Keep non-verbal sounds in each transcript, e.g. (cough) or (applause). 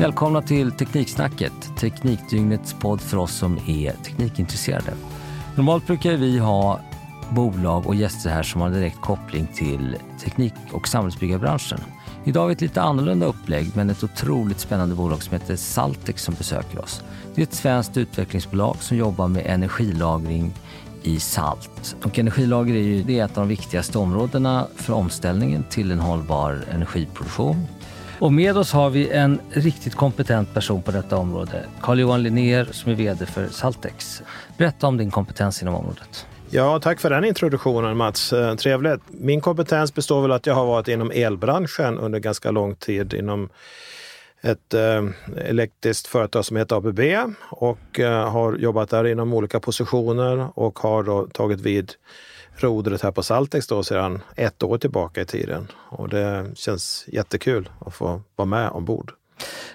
Välkomna till Tekniksnacket, Teknikdygnets podd för oss som är teknikintresserade. Normalt brukar vi ha bolag och gäster här som har direkt koppling till teknik och samhällsbyggarbranschen. Idag har vi ett lite annorlunda upplägg men ett otroligt spännande bolag som heter Saltex som besöker oss. Det är ett svenskt utvecklingsbolag som jobbar med energilagring i salt. Och energilager är ju det är ett av de viktigaste områdena för omställningen till en hållbar energiproduktion. Och med oss har vi en riktigt kompetent person på detta område. Carl-Johan Linnér som är VD för Saltex. Berätta om din kompetens inom området. Ja, tack för den introduktionen Mats. Eh, trevligt. Min kompetens består väl att jag har varit inom elbranschen under ganska lång tid inom ett eh, elektriskt företag som heter ABB och eh, har jobbat där inom olika positioner och har då tagit vid rodret här på Saltex då sedan ett år tillbaka i tiden. Och det känns jättekul att få vara med ombord.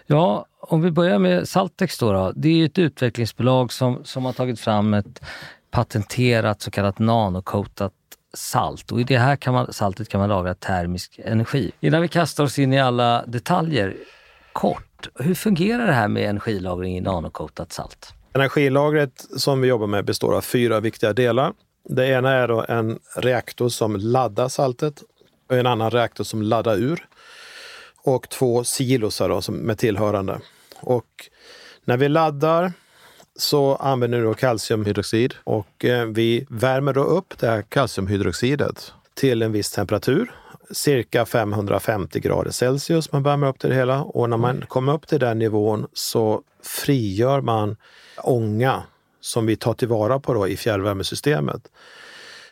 Ja, om vi börjar med Saltex då. då. Det är ett utvecklingsbolag som, som har tagit fram ett patenterat så kallat nanocoatat salt. Och i det här kan man, saltet kan man lagra termisk energi. Innan vi kastar oss in i alla detaljer, kort, hur fungerar det här med energilagring i nanocoatat salt? Energilagret som vi jobbar med består av fyra viktiga delar. Det ena är då en reaktor som laddar saltet och en annan reaktor som laddar ur. Och två silosar då, som med tillhörande. Och när vi laddar så använder vi då kalciumhydroxid och eh, vi värmer då upp det här kalciumhydroxidet till en viss temperatur, cirka 550 grader Celsius. Man värmer upp det hela och när man kommer upp till den nivån så frigör man ånga som vi tar tillvara på då i fjärrvärmesystemet.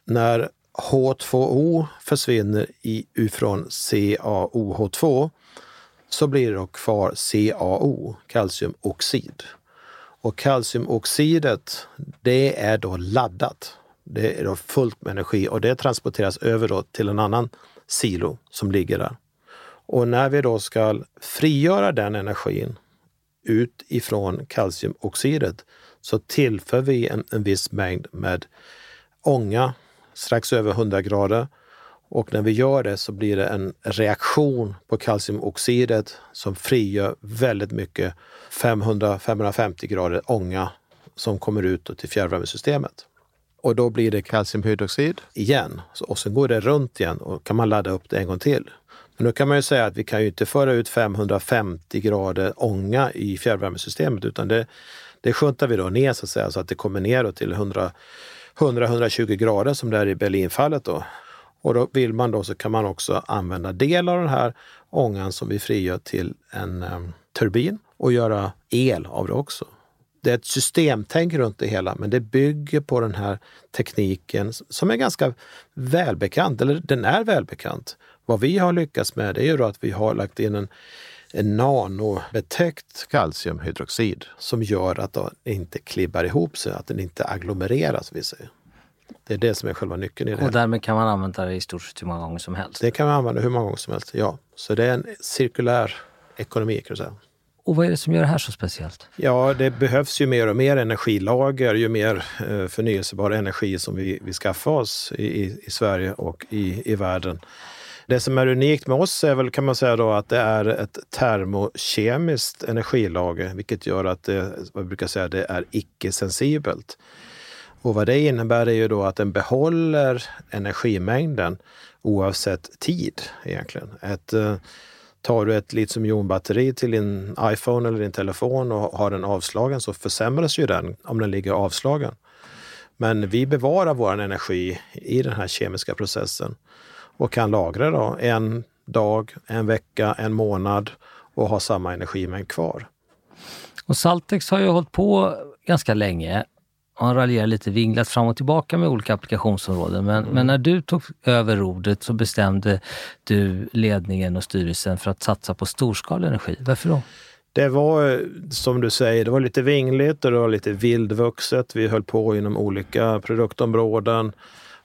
När H2O försvinner ifrån CaOH2 så blir det då kvar CaO, kalciumoxid. Och kalciumoxidet, det är då laddat. Det är då fullt med energi och det transporteras över då till en annan silo som ligger där. Och när vi då ska frigöra den energin ut ifrån kalciumoxidet så tillför vi en, en viss mängd med ånga strax över 100 grader. Och när vi gör det så blir det en reaktion på kalciumoxidet som frigör väldigt mycket 500-550 grader ånga som kommer ut till fjärrvärmesystemet. Och då blir det kalciumhydroxid igen och sen går det runt igen och kan man ladda upp det en gång till. Men nu kan man ju säga att vi kan ju inte föra ut 550 grader ånga i fjärrvärmesystemet utan det, det sjuntar vi då ner så att säga så att det kommer ner till 100-120 grader som det är i Berlinfallet. Då. Och då vill man då så kan man också använda del av den här ångan som vi frigör till en um, turbin och göra el av det också. Det är ett systemtänk runt det hela, men det bygger på den här tekniken som är ganska välbekant, eller den är välbekant. Vad vi har lyckats med det är ju att vi har lagt in en en nanobetäckt kalciumhydroxid som gör att den inte klibbar ihop sig, att den inte agglomereras. Vi säger. Det är det som är själva nyckeln i det. Och därmed kan man använda det i stort sett hur många gånger som helst? Det kan man använda hur många gånger som helst, ja. Så det är en cirkulär ekonomi kan du säga. Och vad är det som gör det här så speciellt? Ja, det behövs ju mer och mer energilager, ju mer eh, förnyelsebar energi som vi, vi skaffar oss i, i, i Sverige och i, i världen. Det som är unikt med oss är väl kan man säga då att det är ett termokemiskt energilager, vilket gör att det, vad brukar säga, det är icke-sensibelt. Och vad det innebär är ju då att den behåller energimängden oavsett tid egentligen. Ett, eh, tar du ett litiumjonbatteri till din iPhone eller din telefon och har den avslagen så försämras ju den om den ligger avslagen. Men vi bevarar vår energi i den här kemiska processen och kan lagra då en dag, en vecka, en månad och ha samma energimängd kvar. Och Saltex har ju hållit på ganska länge. Man raljerar lite, vinglat fram och tillbaka med olika applikationsområden. Men, mm. men, när du tog över rodret så bestämde du ledningen och styrelsen för att satsa på storskalig energi. Varför då? Det var som du säger, det var lite vingligt och det var lite vildvuxet. Vi höll på inom olika produktområden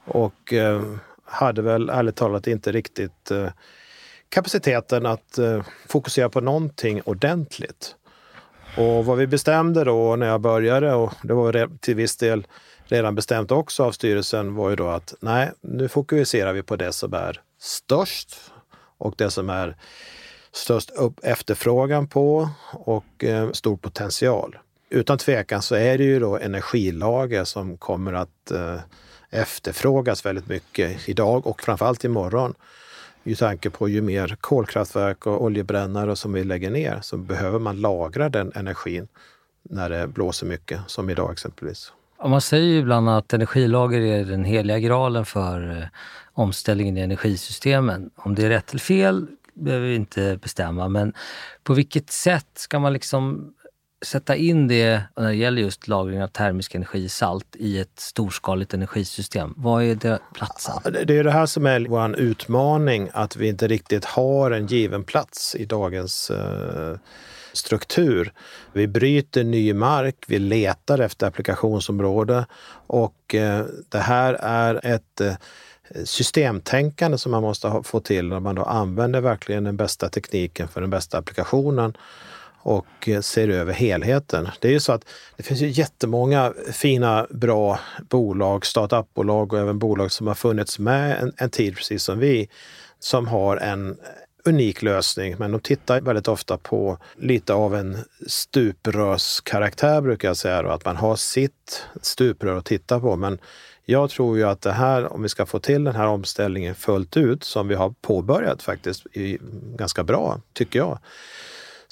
och eh, hade väl ärligt talat inte riktigt eh, kapaciteten att eh, fokusera på någonting ordentligt. Och vad vi bestämde då när jag började, och det var till viss del redan bestämt också av styrelsen, var ju då att nej, nu fokuserar vi på det som är störst och det som är störst upp efterfrågan på och eh, stor potential. Utan tvekan så är det ju då energilager som kommer att eh, efterfrågas väldigt mycket idag och framförallt imorgon. I tanke på ju mer kolkraftverk och oljebrännare som vi lägger ner så behöver man lagra den energin när det blåser mycket, som idag exempelvis. Man säger ju ibland att energilager är den heliga graalen för eh, omställningen i energisystemen. Om det är rätt eller fel behöver vi inte bestämma, men på vilket sätt ska man liksom sätta in det när det gäller just lagring av termisk energi, salt, i ett storskaligt energisystem? Vad är det platsen? Det är det här som är vår utmaning, att vi inte riktigt har en given plats i dagens eh, struktur. Vi bryter ny mark, vi letar efter applikationsområde och eh, det här är ett eh, systemtänkande som man måste få till när man då använder verkligen den bästa tekniken för den bästa applikationen och eh, ser över helheten. Det är ju så att det finns ju jättemånga fina, bra bolag, startupbolag och även bolag som har funnits med en, en tid, precis som vi, som har en unik lösning, men de tittar väldigt ofta på lite av en stuprörskaraktär brukar jag säga, då, att man har sitt stuprör att titta på. Men jag tror ju att det här, om vi ska få till den här omställningen fullt ut, som vi har påbörjat faktiskt ganska bra, tycker jag,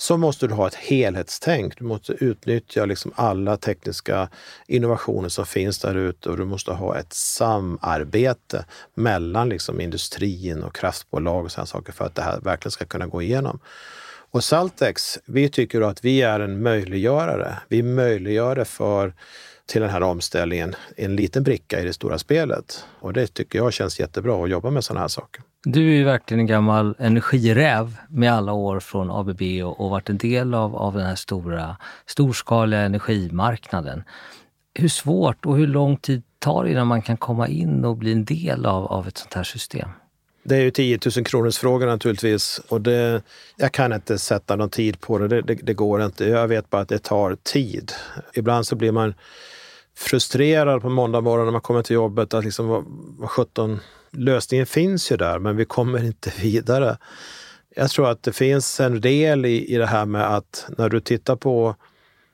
så måste du ha ett helhetstänk. Du måste utnyttja liksom alla tekniska innovationer som finns där ute och du måste ha ett samarbete mellan liksom industrin och kraftbolag och sådana saker för att det här verkligen ska kunna gå igenom. Och Saltex, vi tycker att vi är en möjliggörare. Vi möjliggör det för till den här omställningen en liten bricka i det stora spelet. Och det tycker jag känns jättebra att jobba med sådana här saker. Du är ju verkligen en gammal energiräv med alla år från ABB och, och varit en del av, av den här stora, storskaliga energimarknaden. Hur svårt och hur lång tid tar det innan man kan komma in och bli en del av, av ett sånt här system? Det är ju 10 000 kronors fråga naturligtvis och det, jag kan inte sätta någon tid på det. Det, det. det, går inte. Jag vet bara att det tar tid. Ibland så blir man frustrerad på måndag morgon när man kommer till jobbet att liksom vad, vad 17 lösningen finns ju där, men vi kommer inte (laughs) vidare. Jag tror att det finns en del i, i det här med att när du tittar på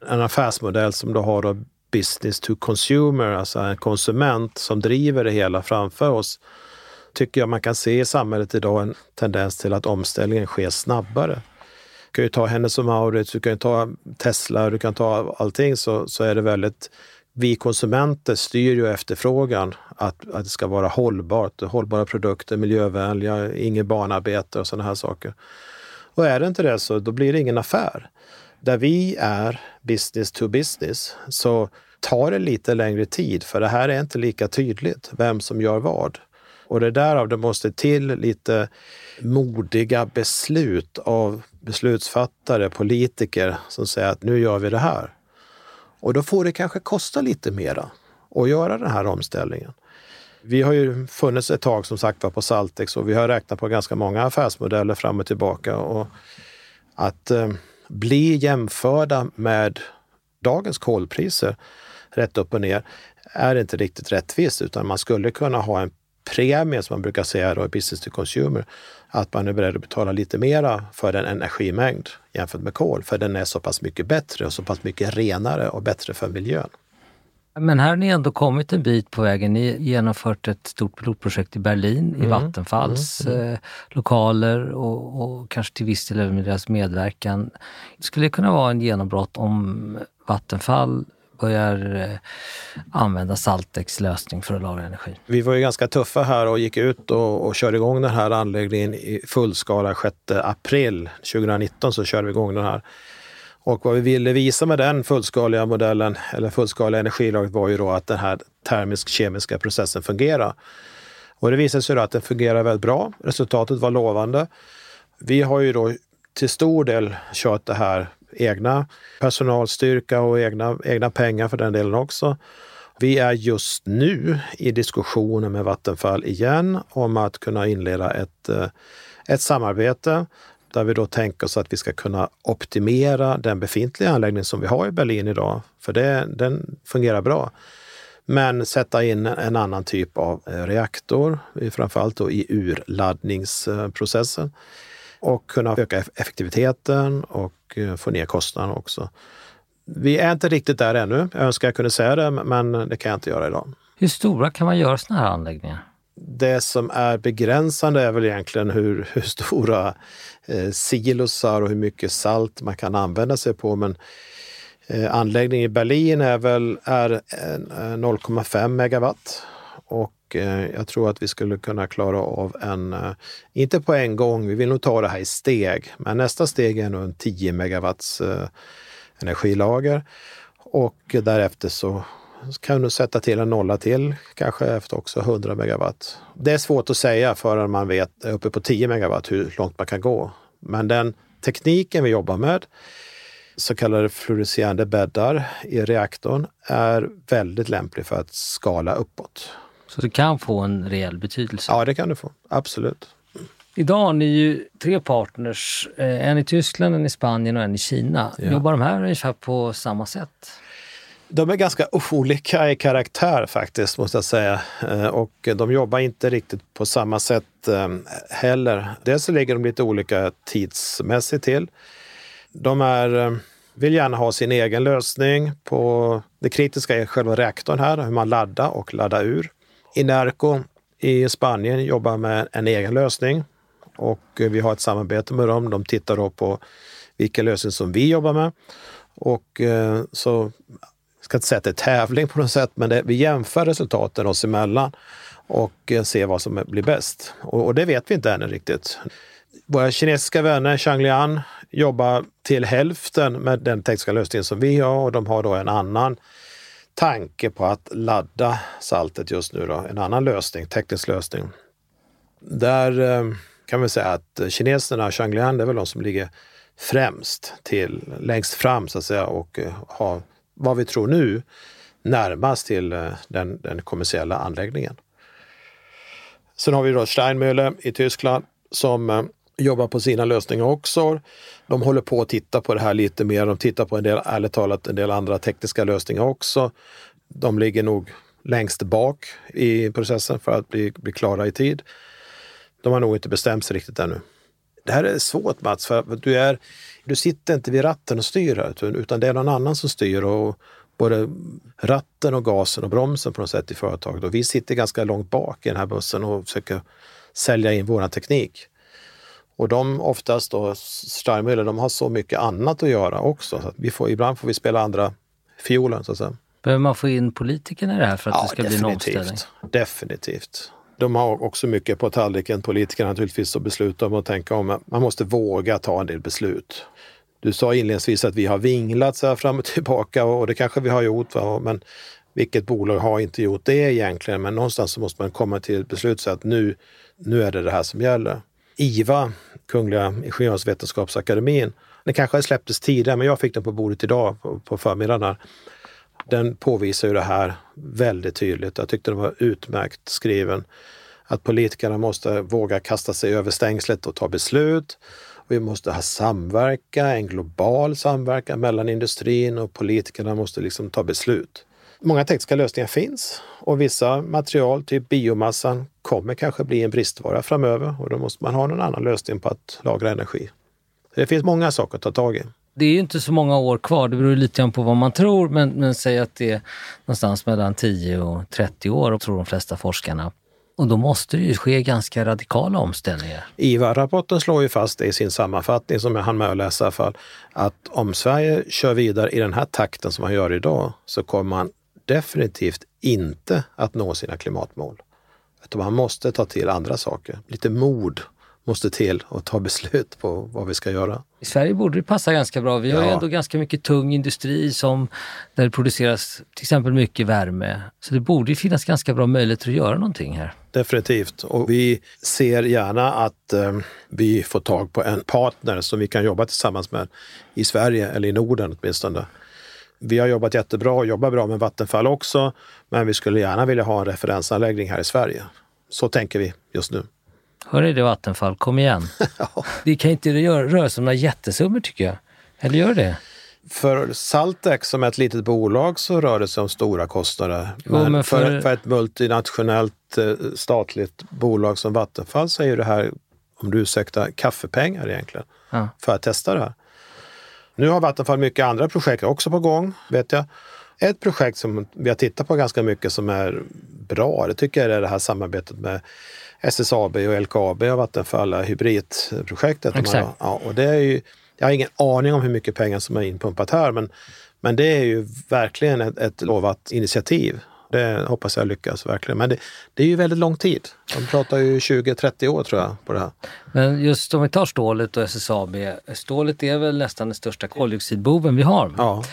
en affärsmodell som du har då business to consumer, alltså en konsument som driver det hela framför oss, tycker jag man kan se i samhället idag en tendens till att omställningen sker snabbare. Du kan ju ta Hennes och Mauritz, du kan ta Tesla, du kan ta allting så, så är det väldigt vi konsumenter styr ju efterfrågan att, att det ska vara hållbart, hållbara produkter, miljövänliga, inget barnarbete och sådana här saker. Och är det inte det så då blir det ingen affär. Där vi är business to business så tar det lite längre tid för det här är inte lika tydligt vem som gör vad. Och det är därav det måste till lite modiga beslut av beslutsfattare, politiker som säger att nu gör vi det här. Och då får det kanske kosta lite mera att göra den här omställningen. Vi har ju funnits ett tag som sagt var på Saltex och vi har räknat på ganska många affärsmodeller fram och tillbaka. Och att eh, bli jämförda med dagens kolpriser rätt upp och ner är inte riktigt rättvist utan man skulle kunna ha en premie som man brukar säga då i business to consumer att man är beredd att betala lite mera för den energimängd jämfört med kol, för den är så pass mycket bättre och så pass mycket renare och bättre för miljön. Men här har ni ändå kommit en bit på vägen. Ni har genomfört ett stort pilotprojekt i Berlin mm. i Vattenfalls mm. Mm. Eh, lokaler och, och, kanske till viss del även med deras medverkan. Skulle det kunna vara en genombrott om Vattenfall börjar eh, använda Saltex lösning för att lagra energi. Vi var ju ganska tuffa här och gick ut och, och körde igång den här anläggningen i fullskala 6 april 2019 så körde vi igång den här. Och vad vi ville visa med den fullskaliga modellen, eller fullskaliga energilagret, var ju då att den här termisk-kemiska processen fungerar. Och det visade sig då att den fungerar väldigt bra. Resultatet var lovande. Vi har ju då till stor del kört det här egna personalstyrka och egna, egna pengar för den delen också. Vi är just nu i diskussioner med Vattenfall igen om att kunna inleda ett, eh, ett samarbete där vi då tänker oss att vi ska kunna optimera den befintliga anläggning som vi har i Berlin idag, för det, den fungerar bra. Men sätta in en annan typ av eh, reaktor, framförallt då i urladdningsprocessen och kunna öka effektiviteten och eh, få ner kostnaderna också. Vi är inte riktigt där ännu. Jag önskar jag kunde säga det, men det kan jag inte göra idag. Hur stora kan man göra sådana här anläggningar? Det som är begränsande är väl egentligen hur, hur stora eh, silosar och hur mycket salt man kan använda sig på. Men eh, anläggningen i Berlin är väl är 0,5 megawatt och eh, jag tror att vi skulle kunna klara av en, eh, inte på en gång, vi vill nog ta det här i steg, men nästa steg är nog en 10 megawatts eh, energilager och därefter så kan du sätta till en nolla till, kanske efter också 100 megawatt. Det är svårt att säga förrän man vet uppe på 10 megawatt hur långt man kan gå. Men den tekniken vi jobbar med, så kallade fluorescerande bäddar i reaktorn, är väldigt lämplig för att skala uppåt. Så det kan få en rejäl betydelse? Ja, det kan du få. Absolut. Idag har ni ju tre partners, eh, en i Tyskland, en i Spanien och en i Kina. Ja. Jobbar de här ungefär på samma sätt? De är ganska olika i karaktär faktiskt, måste jag säga. Eh, och de jobbar inte riktigt på samma sätt eh, heller. Dels ligger de lite olika tidsmässigt till. De är, vill gärna ha sin egen lösning på... Det kritiska är själva reaktorn här, hur man laddar och laddar ur. Inerco i Spanien jobbar med en egen lösning och eh, vi har ett samarbete med dem. De tittar då på vilka lösningar som vi jobbar med. Och eh, så, jag ska inte säga att det är tävling på något sätt, men det, vi jämför resultaten oss emellan och eh, ser vad som blir bäst. Och, och, det vet vi inte ännu riktigt. Våra kinesiska vänner, Changlian, jobbar till hälften med den tekniska lösningen som vi har och de har då en annan tanke på att ladda saltet just nu. Då. En annan lösning, teknisk lösning. Där eh, kan vi säga att kineserna, Changlian, det är väl de som ligger främst till, längst fram så att säga och eh, har, vad vi tror nu, närmast till eh, den, den kommersiella anläggningen. Sen har vi då Steinmühle i Tyskland som jobbar på sina lösningar också. De håller på att titta på det här lite mer. De tittar på en del, ärligt talat, en del andra tekniska lösningar också. De ligger nog längst bak i processen för att bli, bli klara i tid. De har nog inte bestämt sig riktigt ännu. Det här är svårt Mats, för du, är, du sitter inte vid ratten och styr här, utan det är någon annan som styr. Och både ratten och gasen och bromsen på något sätt i företaget. Och vi sitter ganska långt bak i den här bussen och försöker sälja in vår teknik. Och de oftast då, Steinmüller, de har så mycket annat att göra också. Så vi får, ibland får vi spela andra fiolen så att säga. Behöver man få in politikerna i det här för att ja, det ska bli en omställning? Definitivt. De har också mycket på tallriken, politikerna naturligtvis, att besluta om och tänka om. Man måste våga ta en del beslut. Du sa inledningsvis att vi har vinglat så här fram och tillbaka och det kanske vi har gjort. Va? Men vilket bolag har inte gjort det egentligen? Men någonstans så måste man komma till ett beslut så att nu, nu är det det här som gäller. IVA, Kungliga Ingenjörsvetenskapsakademin, den kanske släpptes tidigare men jag fick den på bordet idag på, på förmiddagen. Den påvisar ju det här väldigt tydligt. Jag tyckte den var utmärkt skriven. Att politikerna måste våga kasta sig över stängslet och ta beslut. Vi måste ha samverkan, en global samverkan mellan industrin och politikerna måste liksom ta beslut. Många tekniska lösningar finns och vissa material, typ biomassan, kommer kanske bli en bristvara framöver och då måste man ha någon annan lösning på att lagra energi. Det finns många saker att ta tag i. Det är ju inte så många år kvar, det beror lite grann på vad man tror, men, men säg att det är någonstans mellan 10 och 30 år, tror de flesta forskarna. Och då måste det ju ske ganska radikala omställningar. IVA-rapporten slår ju fast i sin sammanfattning som jag hann med att läsa i alla fall, att om Sverige kör vidare i den här takten som man gör idag så kommer man definitivt inte att nå sina klimatmål. Utan man måste ta till andra saker. Lite mod måste till och ta beslut på vad vi ska göra. I Sverige borde det passa ganska bra. Vi har ju ändå ganska mycket tung industri som, där det produceras till exempel mycket värme. Så det borde finnas ganska bra möjligheter att göra någonting här. Definitivt. Och vi ser gärna att eh, vi får tag på en partner som vi kan jobba tillsammans med i Sverige eller i Norden åtminstone. Vi har jobbat jättebra och jobbar bra med Vattenfall också, men vi skulle gärna vilja ha en referensanläggning här i Sverige. Så tänker vi just nu. Hör ni det Vattenfall, kom igen. (laughs) ja. Det kan inte röra sig om några jättesummor tycker jag. Eller gör det? För Saltex som är ett litet bolag så rör det sig om stora kostnader. Jo, men, men för... för... För, ett multinationellt eh, statligt bolag som Vattenfall så är det här om du ursäktar, kaffepengar egentligen Ja. för att testa det här. Nu har Vattenfall mycket andra projekt också på gång, vet jag. Ett projekt som vi har tittat på ganska mycket som är bra, det tycker jag är det här samarbetet med SSAB och LKAB och Vattenfall, hybridprojektet. Exakt. Ja, och det är ju, jag har ingen aning om hur mycket pengar som är inpumpat här, men, men det är ju verkligen ett, ett lovat initiativ. Det hoppas jag lyckas verkligen. Men det, det är ju väldigt lång tid. De pratar ju 20-30 år tror jag på det här. Men just om vi tar stålet och SSAB. Stålet är väl nästan den största koldioxidboven vi har. Ja,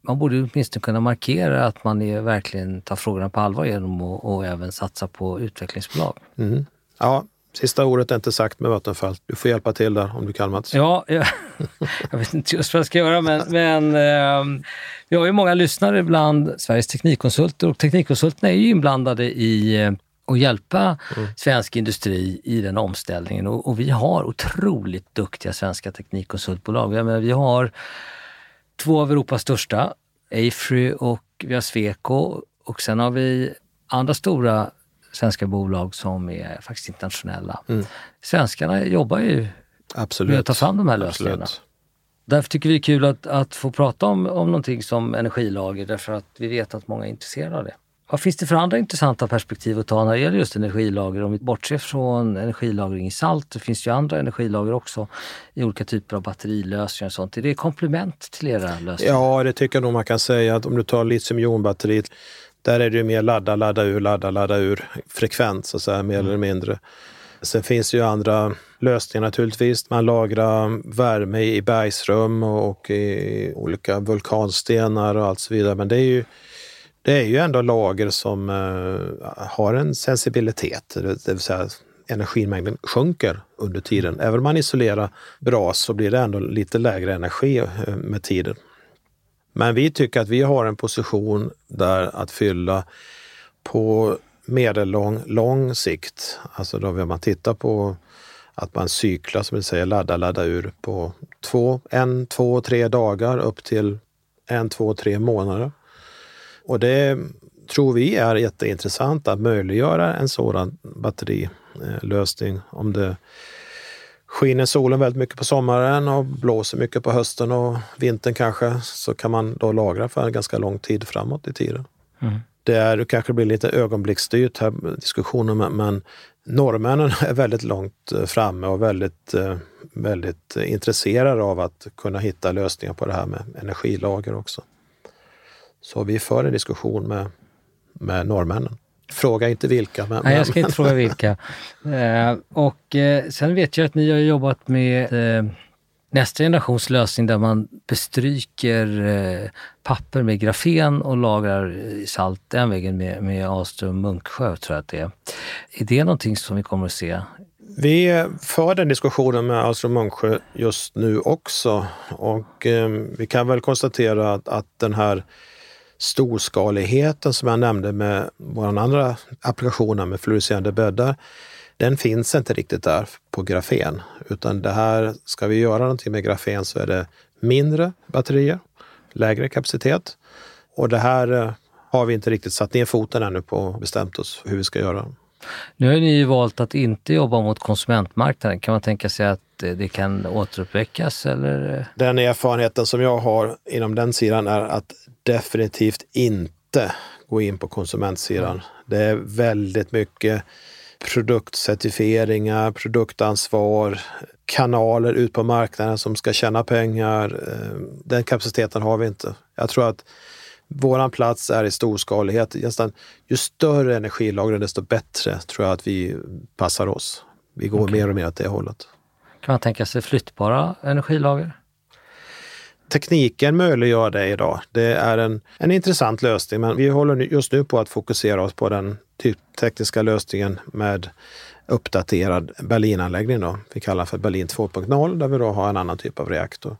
Man borde åtminstone kunna markera att man är, verkligen tar frågorna på allvar genom att och även satsa på utvecklingsbolag. mm. ja, sista ordet är inte sagt med Vattenfall. Du får hjälpa till där om du kan Mats. Ja, jag, (laughs) jag vet inte just vad jag ska göra men, men eh, vi har ju många lyssnare bland Sveriges teknikkonsulter och teknikkonsulterna är ju inblandade i eh, att hjälpa svensk industri i den omställningen och, och vi har otroligt duktiga svenska teknikkonsultbolag. Jag menar, vi har två av Europas största, Afry och vi har Sweco och sen har vi andra stora svenska bolag som är faktiskt internationella. Svenskarna jobbar ju Absolut. med att ta fram de här lösningarna. Absolut. Därför tycker vi det är kul att, att få prata om, om någonting som energilager därför att vi vet att många är intresserade av det. Vad finns det för andra intressanta perspektiv att ta när det gäller just energilager? Om vi bortser från energilagring i salt, det finns ju andra energilager också i olika typer av batterilösningar och sånt. Är det komplement till era lösningar? Ja, det tycker jag nog man kan säga. att Om du tar litiumjonbatteriet, där är det ju mer ladda, ladda ur, ladda, ladda ur frekvent, så att säga, mer eller mindre. Sen finns det ju andra lösningar naturligtvis. Man lagrar värme i bergsrum och, i olika vulkanstenar och allt så vidare. Men det är ju, det är ju ändå lager som eh, har en sensibilitet, det, vill säga energimängden sjunker under tiden. Även om man isolerar bra så blir det ändå lite lägre energi eh, med tiden. Men vi tycker att vi har en position där att fylla på medellång lång sikt. Alltså då vill man titta på att man cyklar, som vi säger, ladda, ladda ur på två, en, två, tre dagar upp till en, två, tre månader. Och det tror vi är jätteintressant att möjliggöra en sådan batterilösning om det skiner solen väldigt mycket på sommaren och blåser mycket på hösten och vintern kanske, så kan man då lagra för en ganska lång tid framåt i tiden. Mm. Det är, det kanske blir lite ögonblicksstyrt här diskussionen, men, men norrmännen (laughs) är väldigt långt eh, framme och väldigt, eh, väldigt intresserade av att kunna hitta lösningar på det här med energilager också. Så vi för en diskussion med, med norrmännen. Fråga inte vilka. Men, Nej, jag ska men- inte fråga vilka. Eh, och eh, sen vet jag att ni har jobbat med eh, nästa generations lösning där man bestryker eh, papper med grafen och lagrar i salt den vägen med, med Ahlström Munksjö tror jag att det är. Är det någonting som vi kommer att se? Vi för den diskussionen med Ahlström Munksjö just nu också och eh, vi kan väl konstatera att, att den här storskaligheten som jag nämnde med våra andra applikationer med fluorescerande bäddar, den finns inte riktigt där på grafen. Utan det här, ska vi göra någonting med grafen så är det mindre batterier, lägre kapacitet. Och det här eh, har vi inte riktigt satt ner foten ännu på och bestämt oss hur vi ska göra. Nu har ni ju valt att inte jobba mot konsumentmarknaden. Kan man tänka sig att eh, det kan återuppväckas eller? Den erfarenheten som jag har inom den sidan är att definitivt inte gå in på konsumentsidan. Det är väldigt mycket produktcertifieringar, produktansvar, kanaler ut på marknaden som ska tjäna pengar. Eh, Den kapaciteten har vi inte. Jag tror att våran plats är i storskalighet. Nästan, ju större energilager desto bättre tror jag att vi passar oss. Vi går mer och mer åt det hållet. Kan man tänka sig flyttbara energilager? tekniken möjliggör det idag. Det är en, en intressant lösning, men vi håller just nu på att fokusera oss på den typ tekniska lösningen med uppdaterad Berlinanläggning. Då. Vi kallar för Berlin 2.0 där vi då har en annan typ av reaktor.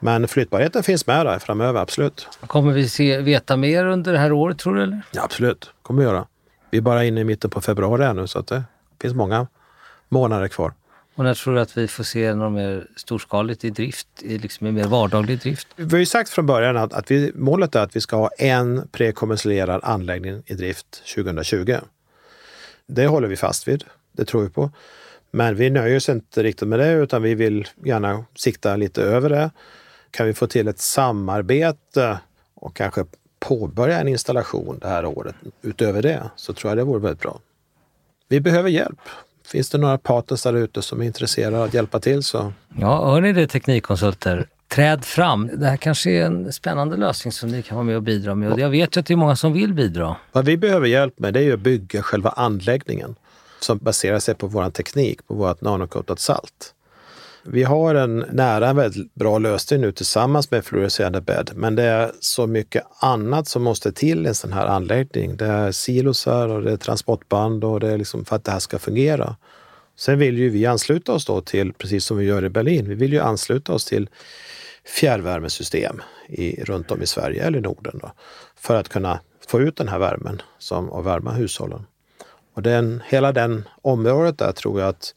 Men flyttbarheten finns med där framöver, absolut. Kommer vi se, veta mer under det här året tror du? Eller? Ja, absolut, kommer vi göra. Vi är bara inne i mitten på februari ännu så att det finns många månader kvar. Och när tror du att vi får se något mer storskaligt i drift, i liksom i mer vardaglig drift? Vi har ju sagt från början att, att vi, målet är att vi ska ha en prekommersialiserad anläggning i drift 2020. Det håller vi fast vid. Det tror vi på. Men vi nöjer oss inte riktigt med det utan vi vill gärna sikta lite över det. Kan vi få till ett samarbete och kanske påbörja en installation det här året utöver det så tror jag det vore väldigt bra. Vi behöver hjälp. Finns det några partners där ute som är intresserade av att hjälpa till så... Ja, hör ni det teknikkonsulter? Träd fram. Det här kanske är en spännande lösning som ni kan vara med och bidra med. Och jag vet ju att det är många som vill bidra. Vad vi behöver hjälp med det är att bygga själva anläggningen som baserar sig på vår teknik, på vårt nanocoatat salt. Vi har en nära en väldigt bra lösning nu tillsammans med fluorescerande bädd, men det är så mycket annat som måste till i en sån här anläggning. Det är silosar och det är transportband och det är liksom för att det här ska fungera. Sen vill ju vi ansluta oss då till, precis som vi gör i Berlin, vi vill ju ansluta oss till fjärrvärmesystem i, runt om i Sverige eller Norden då, för att kunna få ut den här värmen som, och värma hushållen. Och den, hela den området där tror jag att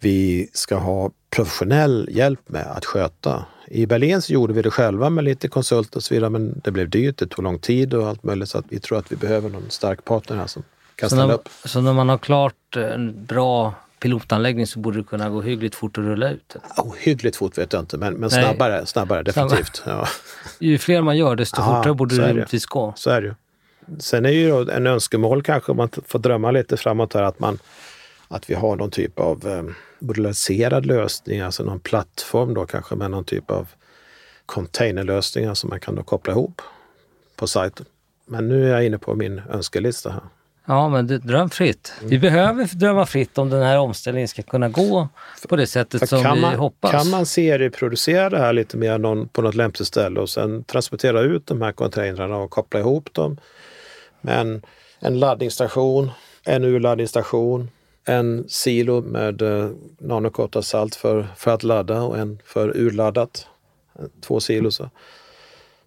vi ska ha professionell hjälp med att sköta. I Berlin så gjorde vi det själva med lite konsult och så vidare, men det blev dyrt, det tog lång tid och allt möjligt så att vi tror att vi behöver någon stark partner här som kan ställa upp. Så när man har klart en bra pilotanläggning så borde det kunna gå hyggligt fort att rulla ut? Oh, hyggligt fort vet jag inte, men, men snabbare, snabbare definitivt. Ja. (laughs) Ju fler man gör desto ja, fortare borde det rimligtvis gå. Så är det ju. Sen är ju en önskemål kanske, om man får drömma lite framåt här, att, man, att vi har någon typ av eh, lösning, alltså någon plattform då kanske med någon typ av containerlösningar som man kan då koppla ihop på sajten. Men nu är jag inne på min önskelista här. Ja, men dröm fritt. Mm. Vi behöver drömma fritt om den här omställningen ska kunna gå på det sättet För som vi man, hoppas. Kan man serieproducera det här lite mer någon, på något lämpligt ställe och sen transportera ut de här containrarna och koppla ihop dem med en, en laddningsstation, en urladdningsstation, en silo med eh, nanocoatat salt för, för att ladda och en för urladdat. Två silos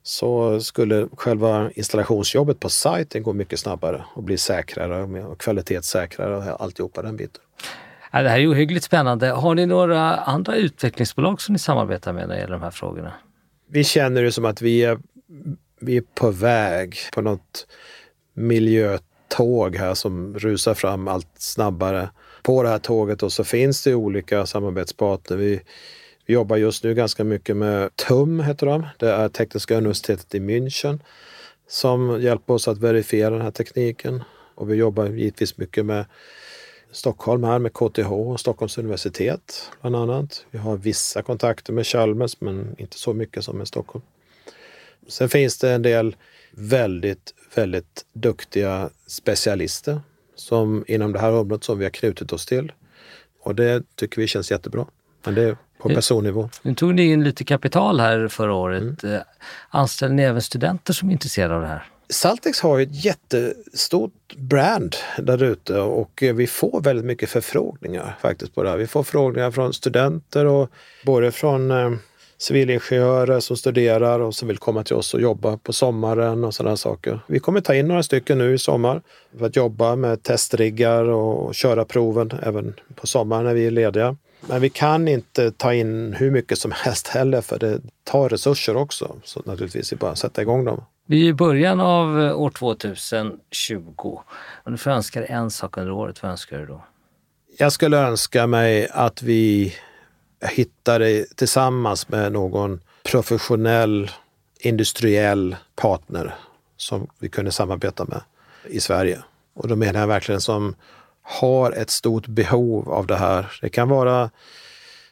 så skulle själva installationsjobbet på sajten gå mycket snabbare och bli säkrare och kvalitetssäkrare och alltihopa den biten. Ja, det här är ohyggligt spännande. Har ni några andra utvecklingsbolag som ni samarbetar med när det gäller de här frågorna? Vi känner det som att vi är, vi är på väg på något tåg här som rusar fram allt snabbare. På det här tåget och så finns det olika samarbetspartner. Vi, vi jobbar just nu ganska mycket med TUM, heter de. Det är Tekniska universitetet i München som hjälper oss att verifiera den här tekniken. Och vi jobbar givetvis mycket med Stockholm här med KTH och Stockholms universitet bland annat. Vi har vissa kontakter med Chalmers men inte så mycket som med Stockholm. Sen finns det en del väldigt, väldigt duktiga specialister som inom det här området som vi har knutit oss till. Och det tycker vi känns jättebra. Men det är på personnivå. Nu tog ni in lite kapital här förra året. Mm. Eh, anställer ni även studenter som är intresserade av det här? Saltex har ett jättestort brand där ute och vi får väldigt mycket förfrågningar faktiskt på det här. Vi får frågningar från studenter och både från eh, civilingenjörer som studerar och som vill komma till oss och jobba på sommaren och sådana saker. Vi kommer ta in några stycken nu i sommar för att jobba med testriggar och köra proven även på sommaren när vi är lediga. Men vi kan inte ta in hur mycket som (laughs) helst heller för det tar resurser också. Så naturligtvis är det bara att sätta igång dem. Vi är i början av eh, år 2020. Om du får önska dig en sak under året, vad önskar du då? Jag skulle önska mig att vi hittade tillsammans med någon professionell industriell partner som vi kunde samarbeta med i Sverige. Och då menar jag verkligen som har ett stort behov av det här. Det kan vara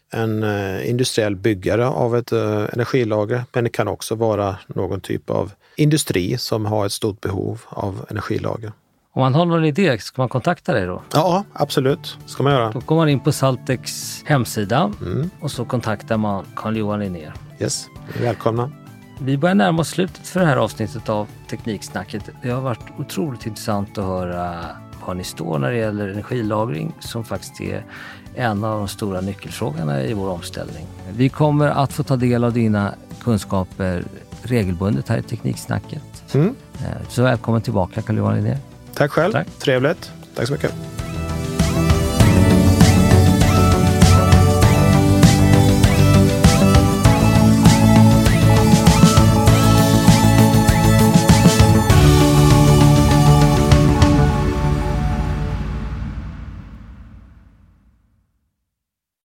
en eh, industriell byggare av ett eh, energilager, men det kan också vara någon typ av industri som har ett stort behov av energilager. Om man har någon idé, ska man kontakta dig då? Ja, absolut. ska man göra. Då går man in på Saltex hemsida mm. och så kontaktar man Carl-Johan Linnér. Yes, välkomna. Vi börjar närma oss slutet för det här avsnittet av Tekniksnacket. Det har varit otroligt intressant att höra var ni står när det gäller energilagring som faktiskt är en av de stora nyckelfrågorna i vår omställning. Vi kommer att få ta del av dina kunskaper regelbundet här i Tekniksnacket. Mm. Eh, så välkommen tillbaka Carl-Johan Linnér. Tack själv. Tack. Trevligt. Tack så mycket.